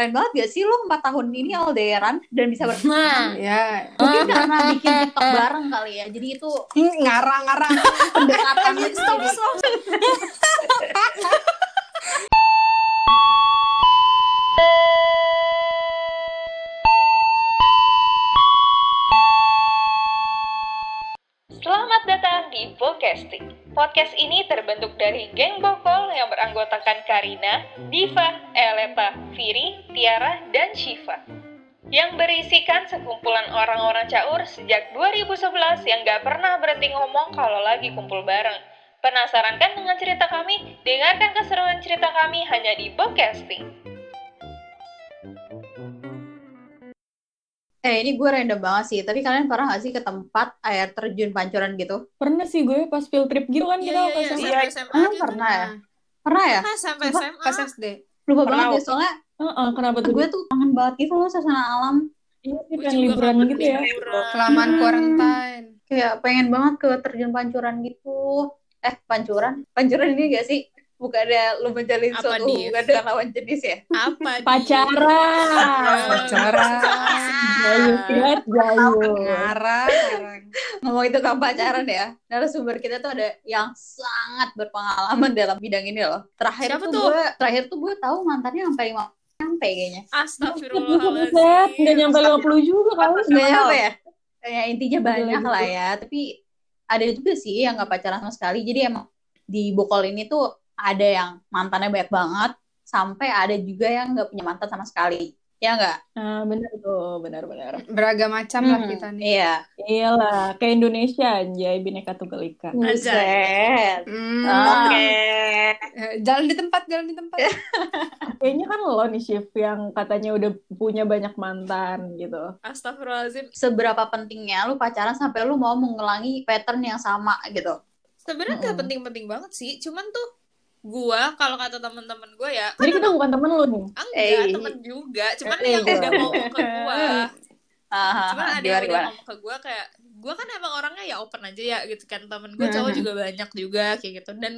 keren banget gak sih lo 4 tahun ini LDRan dan bisa berteman Nah, Ya, mungkin karena bikin TikTok bareng kali ya jadi itu ngarang-ngarang. pendekatannya tuh stop, jadi- stop. Selamat datang di Vocasting. Podcast ini terbentuk dari geng Bokol yang beranggotakan Karina, Diva, Eleta, Viri, Tiara, dan Shiva. Yang berisikan sekumpulan orang-orang caur sejak 2011 yang gak pernah berhenti ngomong kalau lagi kumpul bareng. Penasaran kan dengan cerita kami? Dengarkan keseruan cerita kami hanya di Vocasting. Eh ini gue random banget sih tapi kalian pernah gak sih ke tempat air terjun pancuran gitu Pernah sih gue pas field trip gitu kan kita Iya, pas iya, SMA. iya, SMA Ah, gitu. pernah ya pernah ya Pernah sampai Coba SMA. Pas SD. lupa Pernah banget deh waktu- soalnya Heeh, kenapa tuh? gue tuh kangen banget gitu loh suasana alam Iya sih pengen liburan gitu ya. Kelamaan Hmm. quarantine. kayak pengen banget ke terjun pancuran gitu eh pancuran pancuran ini gak sih bukan ada lu menjalin Apa, suatu Div? hubungan dengan lawan jenis ya Apa Pacaran. Pacaran. Lihat jayu. Ngarang, ngomong itu kan pacaran ya narasumber kita tuh ada yang sangat berpengalaman dalam bidang ini loh terakhir Siapa tuh, tuh? gue terakhir tuh gue tahu mantannya sampai lima sampai kayaknya Astagfirullahaladzim. nggak nyampe 50 juga kali. nggak nyampe ya ya intinya banyak lah ya tapi ada juga sih yang nggak pacaran sama sekali jadi emang di Bokol ini tuh ada yang mantannya banyak banget sampai ada juga yang nggak punya mantan sama sekali ya nggak Nah, bener tuh, benar-benar. Beragam macam lah Hmm, kita nih. iya Iyalah, kayak Indonesia anjay, bineka tunggal ika. Buset. Hmm, Ah. eh, Jalan di tempat, jalan di tempat. Kayaknya kan lo nih Shift yang katanya udah punya banyak mantan gitu. Astagfirullahaladzim. seberapa pentingnya lu pacaran sampai lu mau mengulangi pattern yang sama gitu Sebenarnya nggak penting-penting banget sih. Cuman tuh gua kalau kata teman-teman gua ya Jadi kita bukan temen lo nih. ah, Eh. enggak temen juga cuman Eh, yang udah ngomong ke gua Ah, cuman ah, ada yang udah ngomong ke gua kayak gua kan emang orangnya ya open aja ya gitu kan temen gua cowok Mhm. juga banyak juga kayak gitu dan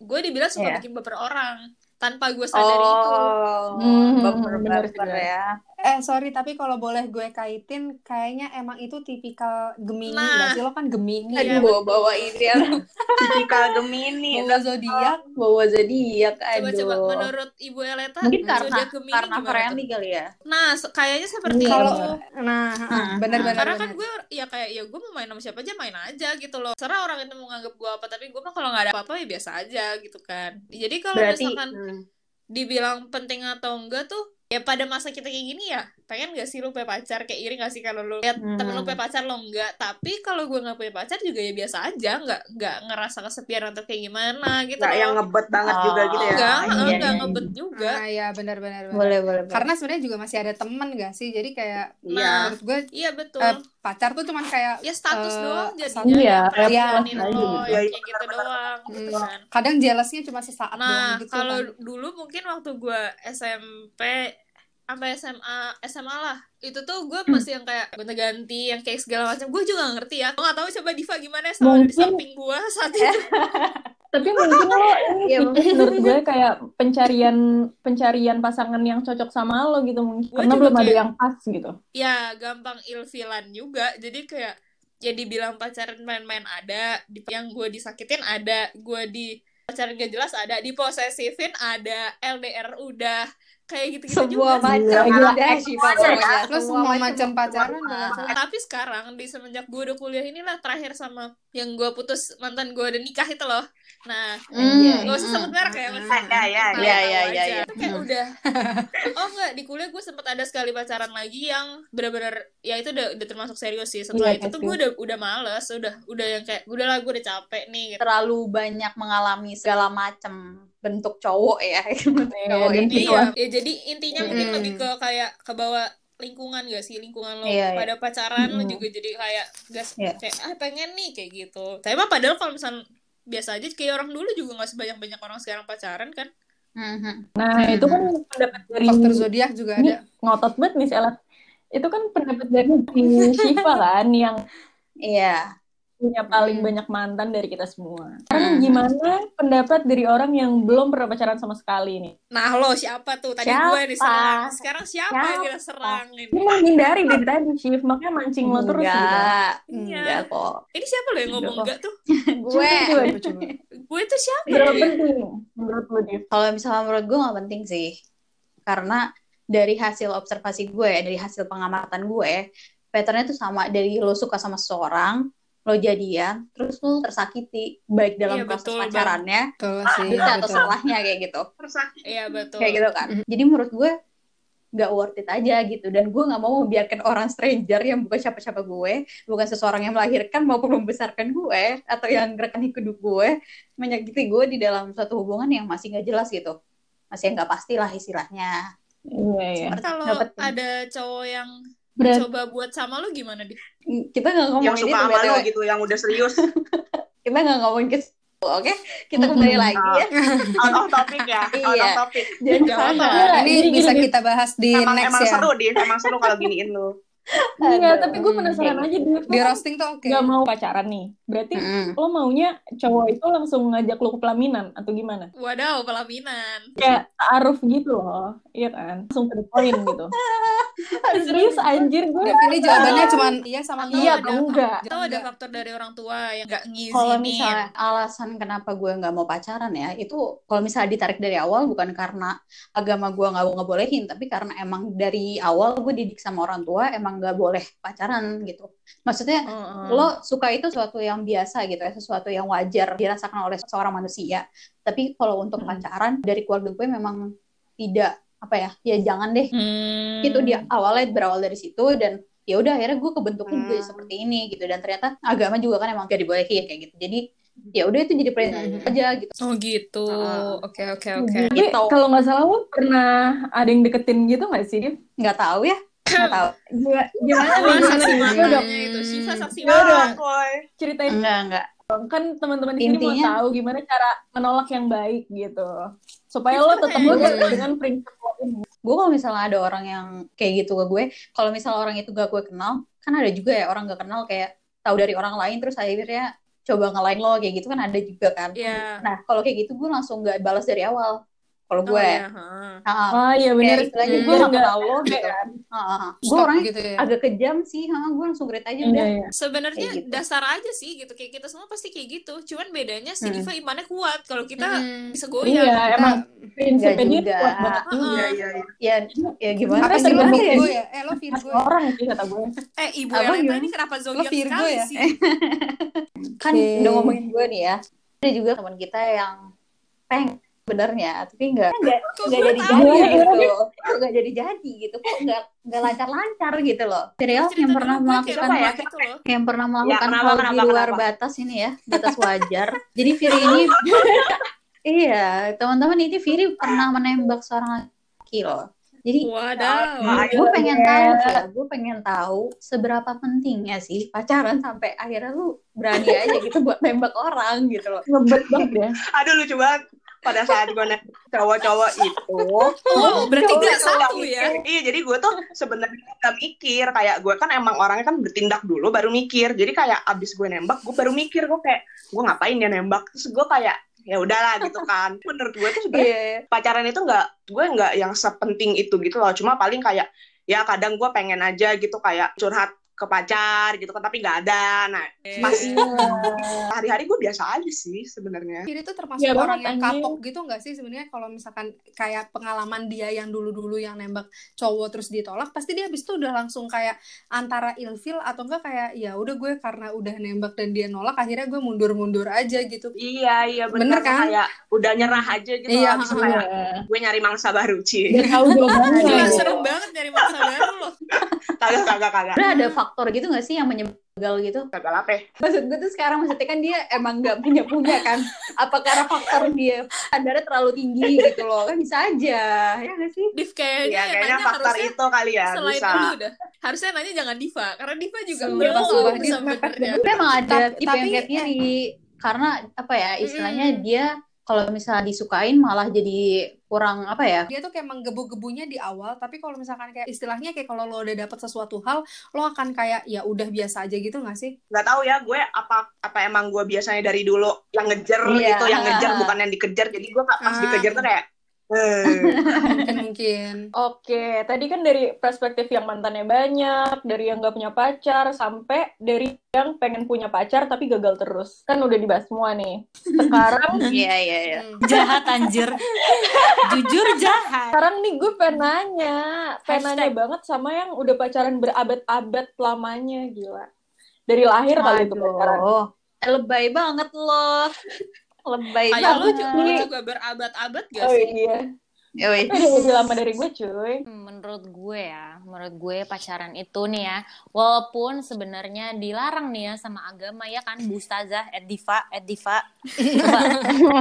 gua dibilang suka Iya. bikin baper orang tanpa gua sadari itu Oh, Hmm, baper bener ya. Eh, sorry, tapi kalau boleh gue kaitin, kayaknya emang itu tipikal Gemini. Nah. sih? Lo kan Gemini. Iya, Aduh, bawa bawa ini ya. tipikal Gemini Bawa zodiak. bawa zodiak. Aduh. coba-coba menurut ibu Eleta Mungkin karena zodiak Gemini karena friendly kali ya. nah kayaknya seperti Iya, itu bener. Nah, Hmm, benar-benar. karena kan gue ya kayak ya gue mau main sama siapa aja main aja gitu loh serah orang itu mau nganggap gue apa tapi gue mah kalau nggak ada apa-apa ya biasa aja gitu kan jadi kalau misalkan Hmm. dibilang penting atau enggak tuh ya pada masa kita kayak gini ya pengen gak sih lu punya pacar kayak iri gak sih kalau lu lihat Hmm. temen lu punya pacar lo enggak tapi kalau gue nggak punya pacar juga ya biasa aja nggak nggak ngerasa kesepian atau kayak gimana gitu nggak yang ngebet banget Oh, juga gitu ya enggak iya, enggak iya, iya. ngebet juga Nah, ya benar-benar. benar. Boleh, boleh. boleh. Karena sebenarnya juga masih ada temen gak sih? Jadi kayak iya menurut gue iya betul eh, pacar tuh cuman kayak ya status eh, doang jadinya Iya, kayak ngelakuin plus lo gitu. kayak gitu doang gitu Hmm. kan kadang jealousnya cuma sesaat Nah, doang gitu kalau kan. dulu mungkin waktu gue SMP sampai SMA SMA lah itu tuh gue Hmm. masih yang kayak gonta-ganti yang kayak segala macam gue juga gak ngerti ya gue gak tahu coba Diva gimana sama ada di Mungkin- samping gue saat itu Tapi mungkin lo ini sih, menurut gue kayak pencarian pencarian pasangan yang cocok sama lo gitu mungkin. Gue Karena belum ada yang pas gitu. ya gampang ilfilan juga jadi kayak ya dibilang pacaran main-main ada di, yang gue disakitin ada gue di pacaran gak jelas ada diposesifin ada LDR udah kayak gitu-gitu semua juga macam ada Shiva pokoknya. lo semua macam pacaran udah Ah. tapi sekarang di semenjak gue udah kuliah inilah terakhir sama yang gue putus mantan gue udah nikah itu loh nah Hmm. gak usah sebut merek ya maksudnya ya ya ya, ya, ya, ya. Itu kayak udah oh enggak di kuliah gue sempet ada sekali pacaran lagi yang benar-benar ya itu udah udah termasuk serius sih setelah Iya, itu tuh gue udah udah males udah udah yang kayak udahlah gue udah capek nih gitu. terlalu banyak mengalami segala macam bentuk cowok ya. Bentuk Iya, cowok ini. iya ya jadi intinya mungkin Mm. lebih ke kayak ke bawah lingkungan gak sih lingkungan lo Iya, iya. pada pacaran lo Mm. juga jadi kayak gas Iya. kayak ah pengen nih kayak gitu tapi mah padahal kalau misal biasa aja kayak orang dulu juga nggak sebanyak banyak orang sekarang pacaran kan Mhm. Nah, itu kan pendapat dari faktor zodiak juga ini ada ngotot banget nih si Ella. Itu kan pendapat dari Shiva kan yang Iya. Punya paling Hmm. banyak mantan dari kita semua. Sekarang Hmm. gimana pendapat dari orang yang belum pernah pacaran sama sekali nih? Nah lo siapa tuh? Tadi Siapa? gue diserang. Sekarang siapa, yang kita serang ini? Dia menghindari dari tadi, Shift. Makanya mancing lo terus gitu. enggak Iya. enggak kok Ini siapa lo yang ngomong Enggak enggak tuh? gue. Gue tuh siapa? Berapa ya? penting menurut lo, kalau misalnya menurut gue nggak penting sih karena dari hasil observasi gue dari hasil pengamatan gue patternnya tuh sama dari lo suka sama seseorang lo jadian terus lo tersakiti baik dalam Iya, proses betul, pacarannya Betul sih. bisa atau betul. setelahnya kayak gitu Iya betul. kayak gitu kan jadi menurut gue nggak worth it aja gitu dan gue nggak mau membiarkan orang stranger yang bukan siapa-siapa gue bukan seseorang yang melahirkan maupun membesarkan gue atau yang rekan hidup gue menyakiti gue di dalam suatu hubungan yang masih nggak jelas gitu masih nggak pasti lah istilahnya Iya, iya. Kalau ada cowok yang Berat. coba buat sama lo gimana di? kita nggak ngomongin yang suka itu sama lo gitu yang udah serius kita nggak ngomongin ke situ, oke kita kembali Mm-mm. lagi ya out of topic ya out Iya. of topic sana apa-apa. Ini Jadi bisa gini, kita bahas di emang next emang ya. seru dia emang seru kalau giniin lo Iya, Aduh. tapi gue Hmm. penasaran aja, Div. Di roasting tuh oke. Gak mau pacaran nih. Berarti Mm-mm. lo maunya cowok itu langsung ngajak lo ke pelaminan atau gimana? Wadaw pelaminan. Kayak taaruf gitu loh. Iya kan? Langsung to the point gitu. Serius anjir gue. Ini jawabannya cuma iya sama Atau Iya ada atau enggak? Atau ada faktor dari orang tua yang nggak ngizinin. kalau misalnya alasan kenapa gue nggak mau pacaran ya itu kalau misalnya ditarik dari awal bukan karena agama gue nggak ngebolehin tapi karena emang dari awal gue didik sama orang tua emang nggak boleh pacaran gitu maksudnya Heeh. lo suka itu sesuatu yang biasa gitu ya sesuatu yang wajar dirasakan oleh seorang manusia tapi kalau untuk Hmm. pacaran dari keluarga gue memang tidak apa ya ya jangan deh Hmm. itu dia awalnya berawal dari situ dan ya udah akhirnya gue kebentuknya gue Hmm. seperti ini gitu dan ternyata agama juga kan emang gak dibolehin kayak gitu jadi ya udah itu jadi perintah Hmm. aja gitu Oh gitu. Oke oke oke. Tapi Gitu. kalau nggak salah lo pernah ada yang deketin gitu nggak sih, Div? nggak tahu ya nggak tahu Gimana, gimana saksi manganya itu. Shiva saksi ceritain enggak enggak. Kan teman-teman di sini mau tahu gimana cara menolak yang baik gitu. Supaya lo tetap kayak- lurus dengan prinsip lo ini. gue kalau misalnya ada orang yang kayak gitu ke gue kalau misalnya orang itu gak gue kenal kan ada juga ya orang gak kenal kayak tahu dari orang lain terus akhirnya coba ngelain lo kayak gitu kan ada juga kan Iya. nah kalau kayak gitu gue langsung gak balas dari awal kalau Oh gue iya. heeh. Nah, Ah iya kayak bener. istilahnya Hmm. gue gak nggak capek gitu kan. gue orangnya gitu ya. agak kejam sih ha, gue langsung greet aja Iya, udah iya. Sebenarnya gitu. dasar aja sih gitu kayak kita semua pasti kayak gitu. Cuman bedanya si Hmm. Diva imannya kuat. Kalau kita Hmm. bisa Iya, goyang. emang prinsipnya dia kuat banget iya iya iya ya ya gimana Apa sih Virgo ya. ya? Eh lo Virgo ya? Orang sih kata gue. Eh ibu gimana? ini kenapa zodiak sekali ya? sih? kan udah ngomongin gue nih ya ada juga teman kita yang peng benernya tapi nggak nggak Kok nggak jadi jadi gitu nggak jadi jadi gitu kok nggak nggak lancar lancar gitu loh serial yang pernah melakukan ya? gitu loh. yang pernah melakukan kenapa, hal kenapa, di luar kenapa? batas ini ya batas wajar jadi Viri ini iya teman-teman ini Viri pernah menembak seorang laki loh jadi Wadaw. Gue pengen Iya. tahu ya, gue pengen tahu seberapa pentingnya sih pacaran sampai akhirnya lu berani aja gitu buat nembak orang gitu loh. Ngebet banget ya. aduh lucu banget pada saat gue nanya cowok-cowok itu Oh, berarti gak satu ya? mikir. Iya, jadi gue tuh sebenarnya gak mikir. Kayak gue kan emang orangnya kan bertindak dulu baru mikir. Jadi kayak abis gue nembak, gue baru mikir. Gue kayak, gue ngapain ya nembak? Terus gue kayak, ya udahlah gitu kan. Menurut gue tuh sebenarnya Iya. pacaran itu nggak, gue nggak yang sepenting itu gitu loh. Cuma paling kayak, ya kadang gue pengen aja gitu kayak curhat ke pacar gitu kan tapi nggak ada nah pas hari-hari gue biasa aja sih sebenarnya Viri tuh termasuk Iya orang banget, yang anjing. kapok gitu nggak sih sebenarnya kalau misalkan kayak pengalaman dia yang dulu-dulu yang nembak cowok terus ditolak pasti dia habis itu udah langsung kayak antara ilfil atau enggak kayak ya udah gue karena udah nembak dan dia nolak akhirnya gue mundur-mundur aja gitu iya iya Bener bener, kan? kayak udah nyerah aja gitu Iya, abis itu heeh. kayak Iya. gue nyari mangsa baru Udah tahu. Gila, gitu. serem banget nyari mangsa baru loh. kagak kagak kagak ada faktor gitu gak sih yang menyegal gitu? kagak apa ya? Maksud gue tuh sekarang maksudnya kan dia emang gak punya punya kan? Apa karena faktor dia standarnya terlalu tinggi gitu loh? Kan bisa aja, ya gak sih? Div kayaknya yang kayaknya faktor harusnya itu kali ya selain bisa lu dah. Harusnya nanya jangan Diva, karena Diva juga Sumpah, belum sumpah, bisa. Tapi emang ada Tapi- tipe yang kayak Viri karena apa ya istilahnya Mm-mm. dia kalau misalnya disukain malah jadi kurang apa ya dia tuh kayak menggebu-gebunya di awal tapi kalau misalkan kayak istilahnya kayak kalau lo udah dapet sesuatu hal lo akan kayak ya udah biasa aja gitu gak sih nggak tahu ya gue apa apa emang gue biasanya dari dulu yang ngejar Iya. gitu yang ngejar bukan yang dikejar jadi gue pas Ah. dikejar tuh kayak. Mungkin mungkin Oke, tadi kan dari perspektif yang mantannya banyak, dari yang gak punya pacar, sampai dari yang pengen punya pacar tapi gagal terus. Kan udah dibahas semua nih. Sekarang, iya iya iya Hmm. Jahat anjir. Jujur jahat. sekarang nih gue pengen nanya, pengen Hashtag. nanya banget sama yang udah pacaran berabad-abad lamanya, gila. Dari lahir kali itu pacaran. Aduh, lebay banget loh. Lebay lu, banget. ju- lu juga berabad-abad gak Oh sih? iya. Yoi. Tapi udah lebih lama dari gue, cuy. Menurut gue ya, menurut gue pacaran itu nih ya, walaupun sebenarnya dilarang nih ya sama agama ya kan, Bu Ustazah, Ed Diva, Ed Diva. Coba.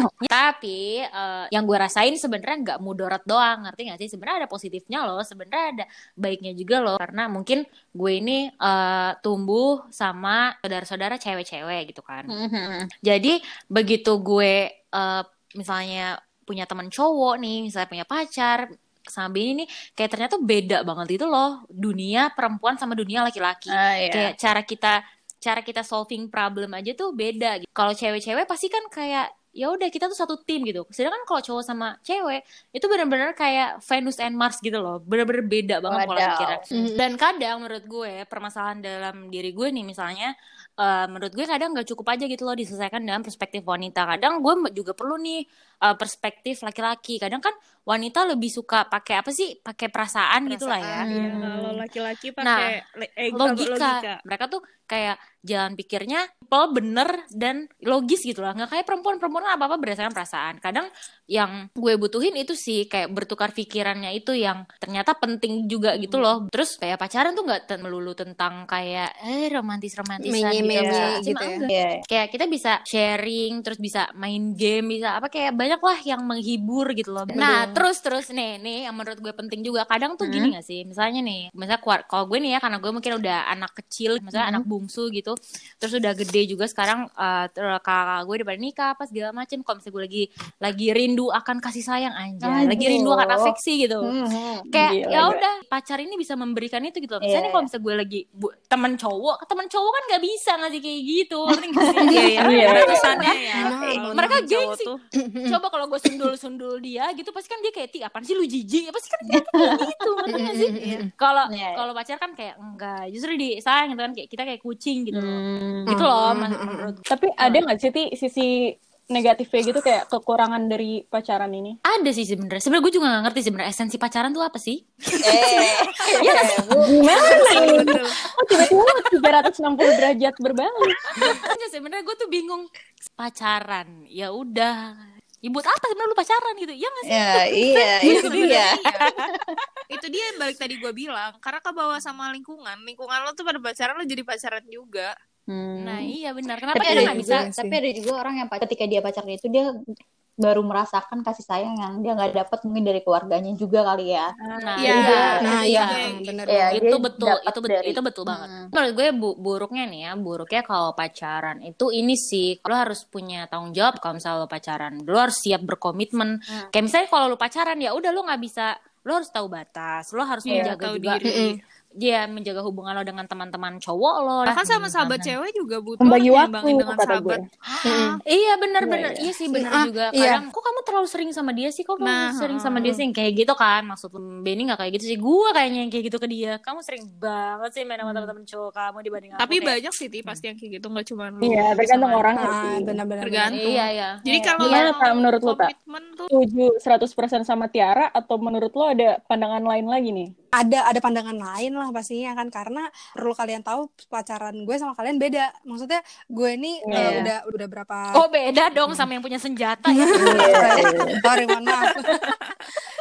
Tapi eh, yang gue rasain sebenarnya nggak mudarat doang, ngerti nggak sih? Sebenarnya ada positifnya loh, sebenarnya ada baiknya juga loh, karena mungkin gue ini eh, tumbuh sama saudara-saudara cewek-cewek gitu kan. Mhm. Jadi begitu gue eh, misalnya punya teman cowok nih, misalnya punya pacar sama Bini nih, kayak ternyata beda banget itu loh dunia perempuan sama dunia laki-laki. Ah, iya. Kayak cara kita cara kita solving problem aja tuh beda. gitu. Kalau cewek-cewek pasti kan kayak ya udah kita tuh satu tim gitu. Sedangkan kalau cowok sama cewek itu benar-benar kayak Venus and Mars gitu loh. Benar-benar beda banget pola pikirnya. Mhm. Dan kadang menurut gue permasalahan dalam diri gue nih misalnya eh, menurut gue kadang nggak cukup aja gitu loh diselesaikan dengan perspektif wanita. Kadang gue juga perlu nih eh, perspektif laki-laki. Kadang kan wanita lebih suka pakai apa sih? Pakai perasaan, gitu lah ya. Perasaan, iya. Hmm. Kalau laki-laki Nah, pakai le- eh, Logika. Mereka tuh kayak jalan pikirnya simple, bener dan logis gitu lah. Nggak kayak perempuan. Perempuan kan apa-apa berdasarkan perasaan. Kadang yang gue butuhin itu sih kayak bertukar pikirannya itu yang ternyata penting juga gitu loh. Terus kayak pacaran tuh nggak ten- melulu tentang kayak eh romantis-romantisan gitu. Menye-menye Sama gitu ya. Iya. Kayak kita bisa sharing, terus bisa main game, bisa apa kayak banyak lah yang menghibur gitu loh. Nah, terus terus nih, nih yang menurut gue penting juga. Kadang tuh gini gak sih? Misalnya nih, misalnya kuat kalau gue nih ya karena gue mungkin udah anak kecil, misalnya anak bungsu gitu, terus udah gede juga sekarang eh, ter- kakak gue udah pada nikah apa segala macem. Kalau misalnya gue lagi lagi rindu akan kasih sayang aja, lagi Aduh. rindu akan afeksi gitu Mhm. kayak ya udah pacar ini bisa memberikan itu gitu. Iya, Misalnya iya. kalau misalnya gue lagi bu, teman cowok, teman cowok kan nggak bisa ngasih kayak gitu, sih? Iya, iya. Iya. Batasannya ya. Nah, Kalau mereka temen cowok gengsi. tuh. Coba kalau gue sundul-sundul dia gitu, pasti kan dia kayak ti apaan sih lu jijik? Pasti kan dia kayak gitu, ngerti nggak sih? Kalau Iya, iya. kalau pacar kan kayak enggak, justru disayang gitu kan kayak kita kayak kucing gitu. Hmm. Gitu loh mas- menurut Tapi ada nggak sih, Ti, sisi negatifnya gitu kayak kekurangan dari pacaran ini? ada sih sebenarnya. Sebenarnya gue juga gak ngerti sebenarnya esensi pacaran tuh apa sih? Eh, iya bu. Gimana ini? Oh, tiba-tiba 360 derajat berbalik. Sebenarnya gue tuh bingung pacaran. Ya udah. Ya buat apa sebenarnya lu pacaran gitu? Ya nggak sih? Ya, iya, itu dia. itu dia yang balik tadi gue bilang karena kebawa sama lingkungan lingkungan lo tuh pada pacaran lo jadi pacaran juga Hmm. Nah iya benar. Kenapa tapi ada juga, bisa? tapi ada juga orang yang ketika dia pacaran itu dia baru merasakan kasih sayang yang dia nggak dapat mungkin dari keluarganya juga kali ya. Nah, Iya. iya. Nah, Itu iya, dia. benar. Iya, itu betul, itu betul, dari- itu betul banget. Hmm. Menurut gue bu- buruknya nih ya, buruknya kalau pacaran itu ini sih, lo harus punya tanggung jawab kalau misalnya lo pacaran, lo harus siap berkomitmen. Hmm. Kayak misalnya kalau lo pacaran ya udah lo nggak bisa, lo harus tahu batas, lo harus Iya, menjaga juga, diri. Dia menjaga hubungan lo dengan teman-teman cowok lo. bahkan sama Hmm, sahabat cewek juga butuh Membagi waktu, dengan sahabat Ah, Iya benar-benar, Iya, iya sih benar Ah, juga. iya. Kadang kok kamu terlalu sering sama dia sih, kok kamu Nah, sering sama dia sih kayak gitu kan? Maksud Benny nggak kayak gitu sih, gue kayaknya yang kayak gitu ke dia. Kamu sering banget sih main sama teman-teman cowok kamu dibanding aku. tapi kayak- banyak sih Ti, pasti yang kayak gitu nggak cuma lu Iya, tergantung orang Ah, sih. benar-benar. Tergantung. Iya iya. jadi kalau Gimana, menurut lu, Tak? tuh Setuju 100% sama Tiara atau menurut lo ada pandangan lain lagi nih? Ada ada pandangan lain lah pastinya kan. Karena perlu kalian tahu pacaran gue sama kalian beda. Maksudnya gue ini Iya. eh, udah udah berapa Oh beda dong sama yang punya senjata ya. sorry mohon maaf.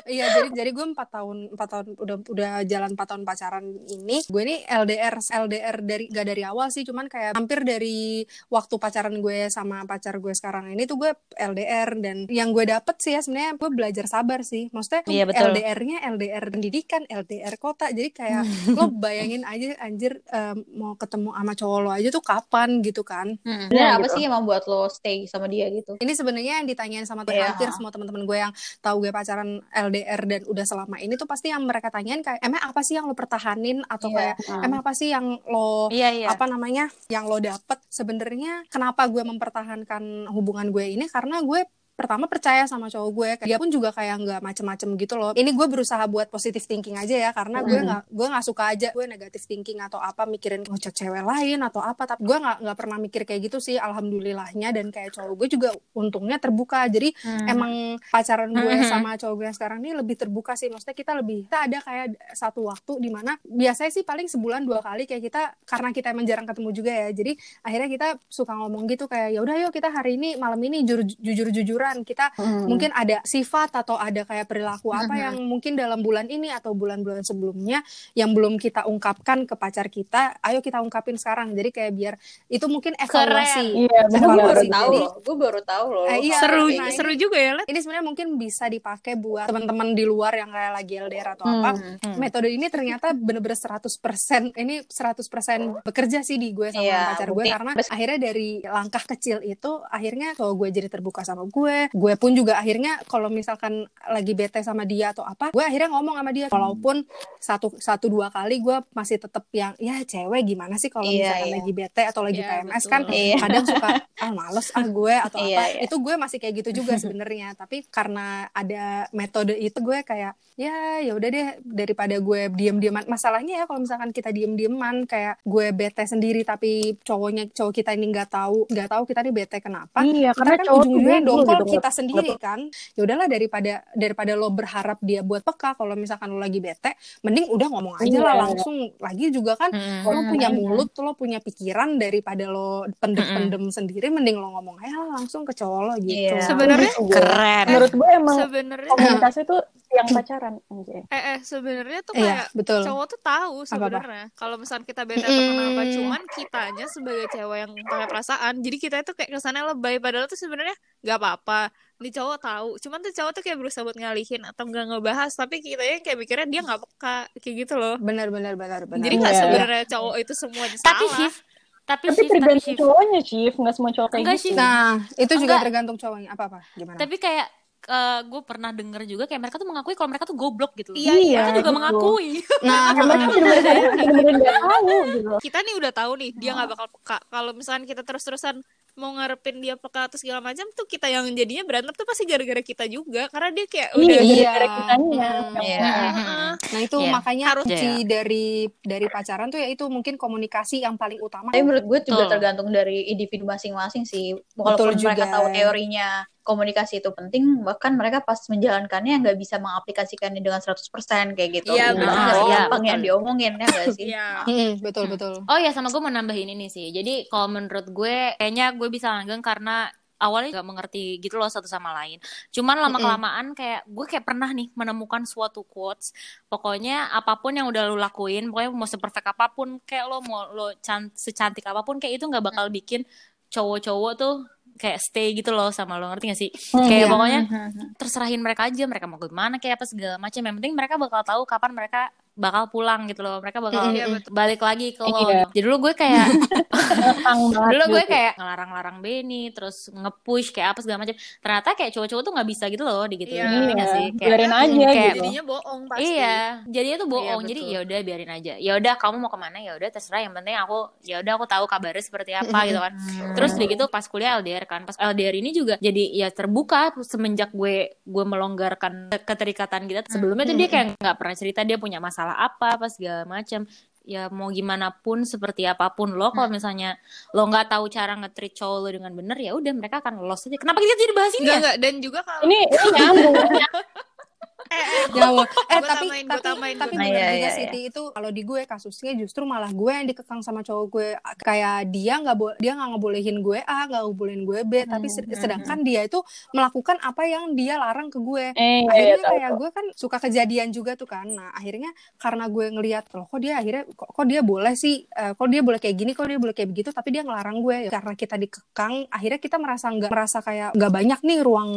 Iya jadi jadi gue empat tahun empat tahun udah udah jalan empat tahun pacaran ini. Gue ini LDR LDR dari gak dari awal sih cuman kayak hampir dari waktu pacaran gue sama pacar gue sekarang ini tuh gue LDR dan yang gue dapet sih ya sebenarnya gue belajar sabar sih. Maksudnya Iya, betul. LDR-nya LDR pendidikan LDR LDR kota jadi kayak lo bayangin aja anjir em, mau ketemu sama cowok lo aja tuh kapan gitu kan. Sebenarnya Iya, apa gitu. sih yang membuat lo stay sama dia gitu? ini sebenarnya yang ditanyain sama Iya. hampir semua teman-teman gue yang tahu gue pacaran LDR dan udah selama ini tuh pasti yang mereka tanyain kayak emang apa sih yang lo pertahanin atau Iya. kayak emang apa sih yang lo Iya, iya. apa namanya yang lo dapet sebenarnya kenapa gue mempertahankan hubungan gue ini karena gue pertama percaya sama cowok gue dia pun juga kayak nggak macem-macem gitu loh ini gue berusaha buat positive thinking aja ya karena gue Hmm. nggak gue nggak suka aja gue negatif thinking atau apa mikirin ngecek cewek lain atau apa tapi gue nggak nggak pernah mikir kayak gitu sih alhamdulillahnya dan kayak cowok gue juga untungnya terbuka jadi Hmm. emang pacaran gue Mhm. sama cowok gue yang sekarang ini lebih terbuka sih maksudnya kita lebih kita ada kayak satu waktu di mana biasanya sih paling sebulan dua kali kayak kita karena kita emang jarang ketemu juga ya jadi akhirnya kita suka ngomong gitu kayak ya udah yuk kita hari ini malam ini jujur jujuran kita mungkin ada sifat atau ada kayak perilaku apa Mhm. yang mungkin dalam bulan ini atau bulan-bulan sebelumnya yang belum kita ungkapkan ke pacar kita ayo kita ungkapin sekarang jadi kayak biar itu mungkin evaluasi Iya, Gue benar. baru Evaluasi. tahu Jadi- loh. Gue baru tahu loh. Eh, iya, seru nah, seru juga ya Let. ini sebenarnya mungkin bisa dipakai buat teman-teman di luar yang kayak lagi LDR atau apa. Hmm. Metode ini ternyata bener-bener 100% ini 100% bekerja sih di gue sama Iya, pacar gue karena akhirnya dari langkah kecil itu akhirnya kalau gue jadi terbuka sama gue, gue pun juga akhirnya kalau misalkan lagi bete sama dia atau apa, gue akhirnya ngomong sama dia walaupun satu satu dua kali gue masih tetap yang ya cewek gimana sih kalau Iya, misalkan iya. lagi bete atau lagi Iya, PMS betul. kan Iya. kadang suka ah males ah gue atau Iya, apa iya. itu gue masih kayak gitu juga sebenarnya tapi karena ada metode itu gue kayak ya ya udah deh daripada gue diem-dieman masalahnya ya kalau misalkan kita diem-dieman kayak gue bete sendiri tapi cowoknya cowok kita ini nggak tahu nggak tahu kita ini bete kenapa Iya, kita karena kan cowok ujung-ujungnya dongkol gitu, kita sendiri kan ya udahlah daripada daripada lo berharap dia buat peka kalau misalkan lo lagi bete mending udah ngomong aja lah Iya. langsung lagi juga kan Hmm. lo punya mulut lo punya pikiran daripada lo pendem-pendem sendiri mending lo ngomong aja lah langsung ke cowok lo gitu Iya. Sebenarnya Keren. Menurut gue emang sebenarnya komunikasi tuh yang pacaran. Anjay. eh eh sebenarnya tuh iya kayak betul cowok tuh tahu sebenarnya kalau misalnya kita bete atau kenapa Mm. cuman kitanya sebagai cewek yang pakai perasaan jadi kita itu kayak kesannya lebay padahal tuh sebenarnya nggak apa-apa nih cowok tahu cuman tuh cowok tuh kayak berusaha buat ngalihin atau nggak ngebahas tapi kita yang kayak mikirnya dia nggak peka kayak gitu loh benar benar benar benar jadi nggak Iya. sebenarnya cowok itu Tapi salah shift, tapi Tapi shift, tapi tergantung shift. cowoknya, Chief. Nggak semua cowok kayak Enggak, gitu. Nah itu juga Enggak. tergantung cowoknya apa apa gimana Tapi kayak gue pernah denger juga kayak mereka tuh mengakui kalau mereka tuh goblok gitu loh. Iya, iya, Mereka juga gitu. mengakui. nah Mereka tahu gitu. kita nih udah tahu nih dia nggak bakal peka kalau misalkan kita terus-terusan mau ngarepin dia peka atau segala macam tuh kita yang jadinya berantem tuh pasti gara-gara kita juga karena dia kayak udah Iya, Iya. gara-gara kitanya. Hmm. Iya. Heeh. nah itu Iya. makanya Harus- kunci dari dari pacaran tuh ya itu mungkin komunikasi yang paling utama Tapi menurut gue juga Betul. tergantung dari individu masing-masing sih. Betul Walaupun mereka tahu teorinya komunikasi itu penting, bahkan mereka pas menjalankannya nggak bisa mengaplikasikannya dengan 100% kayak gitu. Iya, Jadi betul. nggak Iya, segampang yang betul. diomongin ya nggak sih? Iya. Betul Hmm. betul Oh ya sama gue mau nambahin ini sih. Jadi kalau menurut gue kayaknya gue bisa langgeng karena awalnya gak mengerti gitu loh satu sama lain. Cuman lama kelamaan kayak gue kayak pernah nih menemukan suatu quotes. Pokoknya apa pun yang udah lo lakuin, pokoknya mau seperfect apa pun, kayak lo mau lo can- secantik apa pun, kayak itu nggak bakal bikin cowok-cowok tuh kayak stay gitu loh sama lo ngerti gak sih? kayak iya. pokoknya terserahin mereka aja mereka mau gimana kayak apa segala macam yang penting mereka bakal tahu kapan mereka bakal pulang gitu loh mereka bakal Iya, betul. balik lagi ke lo Iya. jadi dulu gue kayak dulu gue gitu. kayak ngelarang-larang Benny terus nge-push kayak apa segala macam ternyata kayak cowok-cowok tuh nggak bisa gitu loh digituin Iya. ngerti nggak sih kayak biarin aja kayak- gitu. jadinya bohong pasti Iya, jadinya tuh bohong. Iya, jadi ya udah biarin aja. Ya udah kamu mau ke mana ya udah terserah. Yang penting aku ya udah aku tahu kabarnya seperti apa gitu kan. Terus udah gitu pas kuliah LDR kan. Pas LDR ini juga jadi ya terbuka semenjak gue gue melonggarkan keterikatan kita. Sebelumnya tuh dia kayak nggak pernah cerita dia punya masalah apa apa segala macam. Ya mau gimana pun seperti apa pun lo kalau misalnya lo nggak tahu cara nge-treat cowok lo dengan bener ya udah mereka akan lost aja. Kenapa kita jadi bahas ini enggak ya? enggak dan juga kalau Ini ini nyambung. Nyawa. Eh Gua tapi tambahin, tapi tambahin, tapi benar juga Iya, iya, Ti, itu kalau di gue kasusnya justru malah gue yang dikekang sama cowok gue. Kayak dia nggak bo dia nggak ngebolehin gue A nggak ngebolehin gue B tapi sed- sedangkan dia itu melakukan apa yang dia larang ke gue. Eh, iya, akhirnya kayak tahu. gue kan suka kejadian juga tuh kan. Nah akhirnya karena gue ngelihat loh kok dia akhirnya kok, kok dia boleh sih eh, kok dia boleh kayak gini kok dia boleh kayak begitu? Tapi dia ngelarang gue. Karena kita dikekang akhirnya kita merasa nggak merasa kayak nggak banyak nih ruang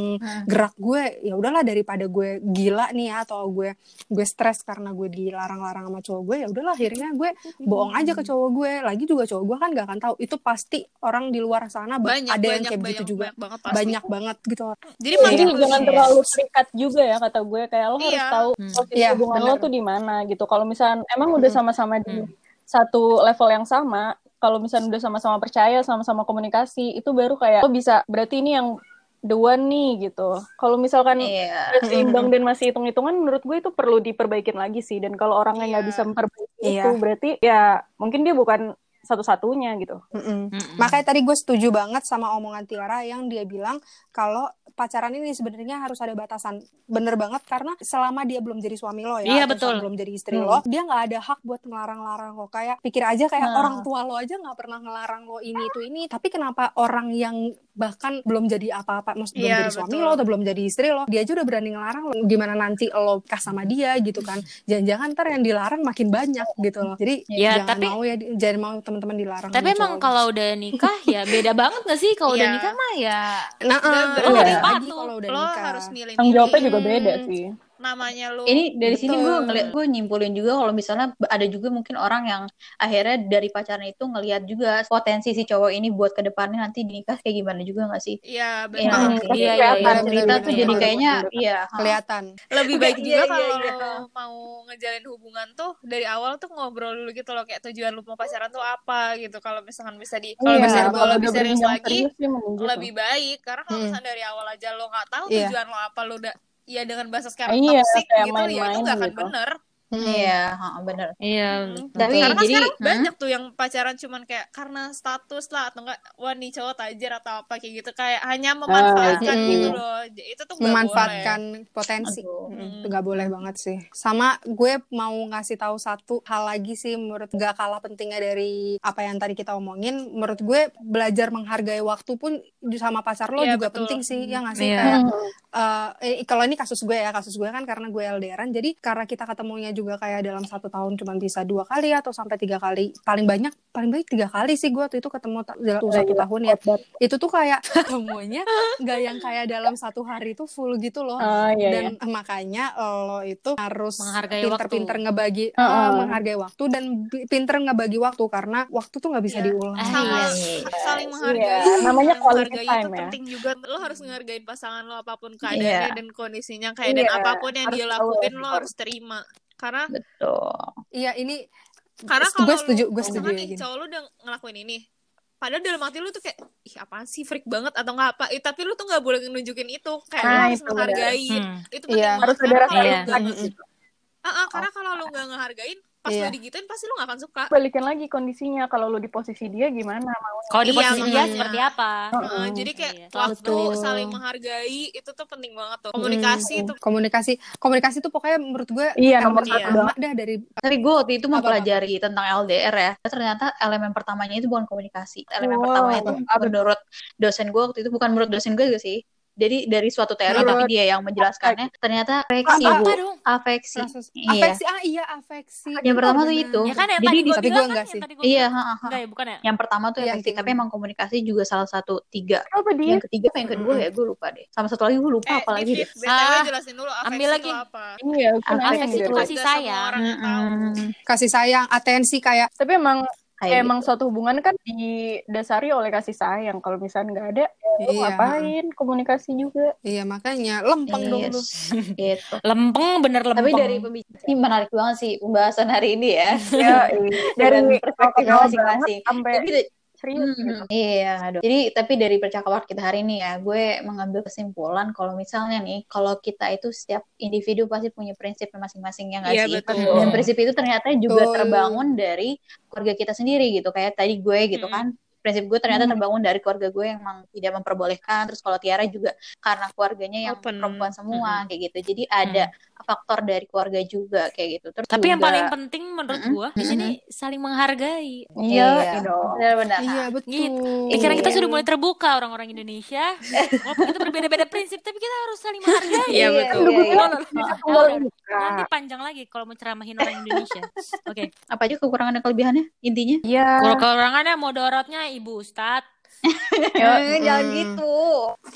gerak gue. Ya udahlah daripada gue gila gila nih ya atau gue gue stres karena gue dilarang-larang sama cowok gue ya udahlah akhirnya gue bohong aja ke cowok gue lagi juga cowok gue kan gak akan tahu itu pasti orang di luar sana ba- banyak ada yang banyak kayak banyak, gitu juga banyak banget pasti. banyak banget gitu jadi Iya. Jadi jangan terlalu terikat juga ya kata gue kayak lo harus Iya. tahu Hmm. posisi Iya, hubungan lo bener. tuh di mana gitu. Kalau misalnya emang udah Hmm. sama-sama di Hmm. satu level yang sama, kalau misalnya udah sama-sama percaya, sama-sama komunikasi, itu baru kayak lo bisa berarti ini yang the one nih gitu. Kalau misalkan Iya. masih imbang dan masih hitung-hitungan, menurut gue itu perlu diperbaikin lagi sih. Dan kalau orangnya nggak Iya. bisa memperbaiki Iya. itu, berarti ya mungkin dia bukan satu-satunya gitu. Mm-mm. Mm-mm. Makanya tadi gue setuju banget sama omongan Tiara yang dia bilang kalau pacaran ini sebenarnya harus ada batasan. Bener banget karena selama dia belum jadi suami lo ya, Iya, atau betul. belum jadi istri Hmm. lo, dia nggak ada hak buat ngelarang-larang lo. Kayak pikir aja kayak Nah. orang tua lo aja nggak pernah ngelarang lo ini itu ini. Tapi kenapa orang yang bahkan belum jadi apa-apa, maksud belum Iya, jadi suami betul. lo atau belum jadi istri lo, dia aja udah berani ngelarang lo. Gimana nanti lo nikah sama dia gitu kan? Jangan-jangan ntar yang dilarang makin banyak gitu loh. Jadi Ya, jangan tapi- mau ya, jangan mau teman-teman dilarang. Tapi emang cowok. kalau udah nikah ya beda banget gak sih? Kalau udah Iya. nikah mah ya Nah, Udah beda lo harus lagi kalau udah lo nikah. harus milih Tanggung jawabnya milih. juga beda Hmm. sih. Namanya lo Ini dari sini gue ngeliat gue nyimpulin juga kalau misalnya ada juga mungkin orang yang akhirnya dari pacaran itu ngelihat juga potensi si cowok ini buat ke depannya nanti di nikah kayak gimana juga gak sih? Iya Iya, benar nggak sih? iya, iya, Dari iya, cerita benar, tuh jadi kayaknya iya. ha. kelihatan. lebih baik Iya, juga iya, kalau iya. lo mau ngejalin hubungan tuh dari awal tuh ngobrol dulu gitu loh kayak tujuan lu mau pacaran tuh apa gitu kalau misalkan bisa di kalau Iya, bisa kalau lebih serius lagi gitu. lebih baik karena kalau Hmm. misalnya dari awal aja lo nggak tahu Iya. tujuan lo apa lo udah ya dengan bahasa sekarang Iya, toxic gitu ya itu nggak akan gitu. bener Iya, ha, bener. Iya, Hmm. Tapi karena jadi sekarang hmm? banyak tuh yang pacaran cuman kayak karena status lah atau enggak wah nih cowok tajir atau apa kayak gitu kayak hanya memanfaatkan Ah, gitu loh itu tuh nggak boleh memanfaatkan potensi Aduh. Mm, Hmm. itu nggak boleh banget sih sama gue mau ngasih tahu satu hal lagi sih menurut gak kalah pentingnya dari apa yang tadi kita omongin menurut gue belajar menghargai waktu pun sama pacar lo Iya, juga betul. penting sih ya nggak sih Iya. kayak Hmm. eh, kalau ini kasus gue ya kasus gue kan karena gue LDRan jadi karena kita ketemunya juga kayak dalam satu tahun cuma bisa dua kali atau sampai tiga kali paling banyak paling baik tiga kali sih gue waktu itu ketemu dalam Gila, satu gila. tahun ya itu tuh kayak ketemunya nggak yang kayak dalam satu hari itu full gitu loh Ah, iya, dan iya. makanya lo itu harus Menghargai pinter-pinter ngebagi Heeh. eh, menghargai waktu dan pinter ngebagi waktu karena waktu tuh nggak bisa Iya. diulang Ah, iya. saling menghargai Iya, namanya quality menghargai time itu ya. penting juga lo harus menghargai pasangan lo apa pun keadaannya Iya. dan kondisinya kayak dan Iya, apa pun yang harus dia lakuin lo harus terima karena Betul. iya ini karena gue kalau setuju lu- gue setuju misalkan ya nih cowok lu udah ngelakuin ini padahal dalam hati lu tuh kayak ih apaan sih freak banget atau nggak apa Eh, tapi lu tuh nggak boleh nunjukin itu kayak lu Nah, harus itu menghargai Hmm. itu penting Iya. Harus ada rasa Iya. lu. Ah, ah, karena kalau lu nggak ngehargain pas Iya. lu digituin pasti lu nggak akan suka Balikin lagi kondisinya kalau lu di posisi dia gimana mau. Kalau di Iya, posisi dia makanya. seperti apa? Heeh, jadi kayak Iya. waktu Betul. saling menghargai itu tuh penting banget tuh komunikasi Mm, itu komunikasi komunikasi tuh pokoknya menurut gue Iya, nomor satu pertama banget. dah dari Tapi gue waktu itu Apa-apa? mempelajari tentang LDR ya. Ternyata elemen pertamanya itu bukan komunikasi. Elemen Wow. pertamanya itu menurut dosen gue waktu itu bukan menurut dosen gue juga sih. Jadi dari suatu teori Menurut- tapi dia yang menjelaskannya ternyata afeksi Apa? bu, Apa dong? afeksi. Iya. afeksi ah iya afeksi Yang pertama tuh itu. Ya kan yang Jadi tadi di- gue tapi kan, enggak yang sih. tadi gua Iya. Enggak ya, bukan ya? Yang pertama tuh efektif, yang tapi emang komunikasi juga salah satu tiga. Apa dia? Yang ketiga apa yang kedua ya gue lupa deh. Sama satu lagi gue lupa eh apa lagi deh. Ah, jelasin dulu afeksi ambil lagi. itu apa Iya, Afeksi gitu. itu kasih Nggak semua sayang. kasih sayang atensi kayak Tapi emang Kayak emang gitu. suatu hubungan kan didasari oleh kasih sayang. Kalau misalnya nggak ada, ya lu Iya. ngapain? Komunikasi juga. iya makanya lempeng dong lu Yes. gitu. Lempeng bener lempeng. Tapi dari pembicaraan ini menarik banget sih pembahasan hari ini ya. Ya, Dengan dari perspektifnya awal masing-masing. sampai Tapi serius Hmm, gitu. Iya, aduh. Jadi tapi dari percakapan kita hari ini ya, gue mengambil kesimpulan kalau misalnya nih, kalau kita itu setiap individu pasti punya prinsipnya masing-masing ya nggak Iya, sih? betul. Dan prinsip itu ternyata juga Betul. terbangun dari keluarga kita sendiri gitu. Kayak tadi gue gitu Mm-mm. kan. Prinsip gue ternyata Hmm. terbangun dari keluarga gue yang memang tidak memperbolehkan. Terus kalau Tiara juga karena keluarganya yang Open. perempuan semua kayak gitu. Jadi ada faktor dari keluarga juga kayak gitu. Terus Tapi yang juga- paling penting menurut Mm-mm, gua di sini saling menghargai. Iya, Iya, gitu. benar-benar. iya betul Gitu. Pikiran kita Iya. sudah mulai terbuka orang-orang Indonesia. Walaupun kita berbeda-beda prinsip, saling menghargai. Iya, betul. Lu Iya, iya. Oh, oh, nikah. Nanti panjang lagi kalau mau ceramahin orang Indonesia. Oke. Apa aja kekurangan dan kelebihannya intinya? Iya. Kalau kekurangannya modorotnya Ibu Ustad. Eh, Jangan Hmm. gitu.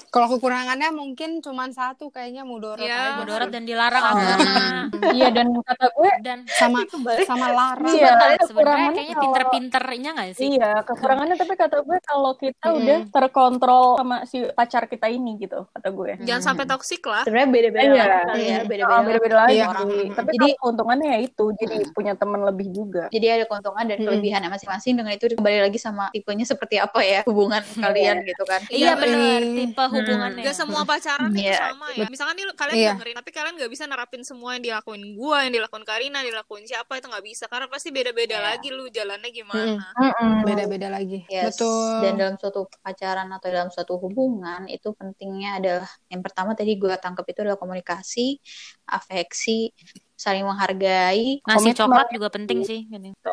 Kalau kekurangannya mungkin cuman satu kayaknya mudorot Iya, aja. Mudorot dan dilarang Oh. agama Iya dan kata gue dan sama sama larang. Iya, sebenarnya kekurangannya kayaknya kalau- pinter-pinternya nggak sih? Iya, kekurangannya tapi kata gue kalau kita Mm-mm. udah terkontrol sama si pacar kita ini gitu, kata gue. Jangan sampai toksik lah. Sebenarnya beda-beda Iya. lah kali ya, Oh, beda-beda. beda-beda lagi. Iya. Tapi Jadi- keuntungannya ya itu, jadi punya teman lebih juga. Jadi ada keuntungan dan Mm-mm. kelebihannya masing-masing dengan itu kembali lagi sama tipenya seperti apa ya hubungan kalian gitu kan. Iya benar, Hmm. tipe hubungannya. Gak semua pacaran itu Iya. sama ya. Misalkan nih kalian Iya. dengerin, tapi kalian gak bisa nerapin semua yang dilakuin gua, yang dilakuin Karina, yang dilakuin siapa itu gak bisa. Karena pasti beda-beda Iya. lagi lu jalannya gimana. Beda-beda lagi. Yes. Betul. Dan dalam suatu pacaran atau dalam suatu hubungan itu pentingnya adalah yang pertama tadi gue tangkap itu adalah komunikasi, afeksi, saling menghargai. Nasi Komitmen. coklat juga penting sih. gitu.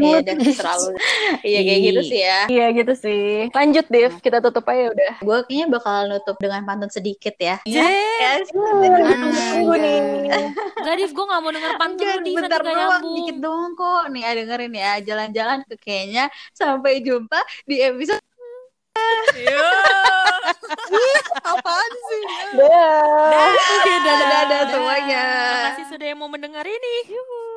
Iya dan selalu iya kayak gitu sih ya. Iya gitu sih. Lanjut, Dev. Kita tutup aja udah. Gue kayaknya bakal nutup dengan pantun sedikit ya. Iya. Yes. Tunggu nih. Gak, Div, gue gak mau denger pantun Enggak, lu, Div, bentar doang, dikit doang kok. Nih, ah, dengerin ya. Jalan-jalan ke Kenya. Sampai jumpa di episode Iya. Apaan sih? Dah. Dadah, dadah semuanya. Terima kasih sudah yang mau mendengar ini. Yuhu.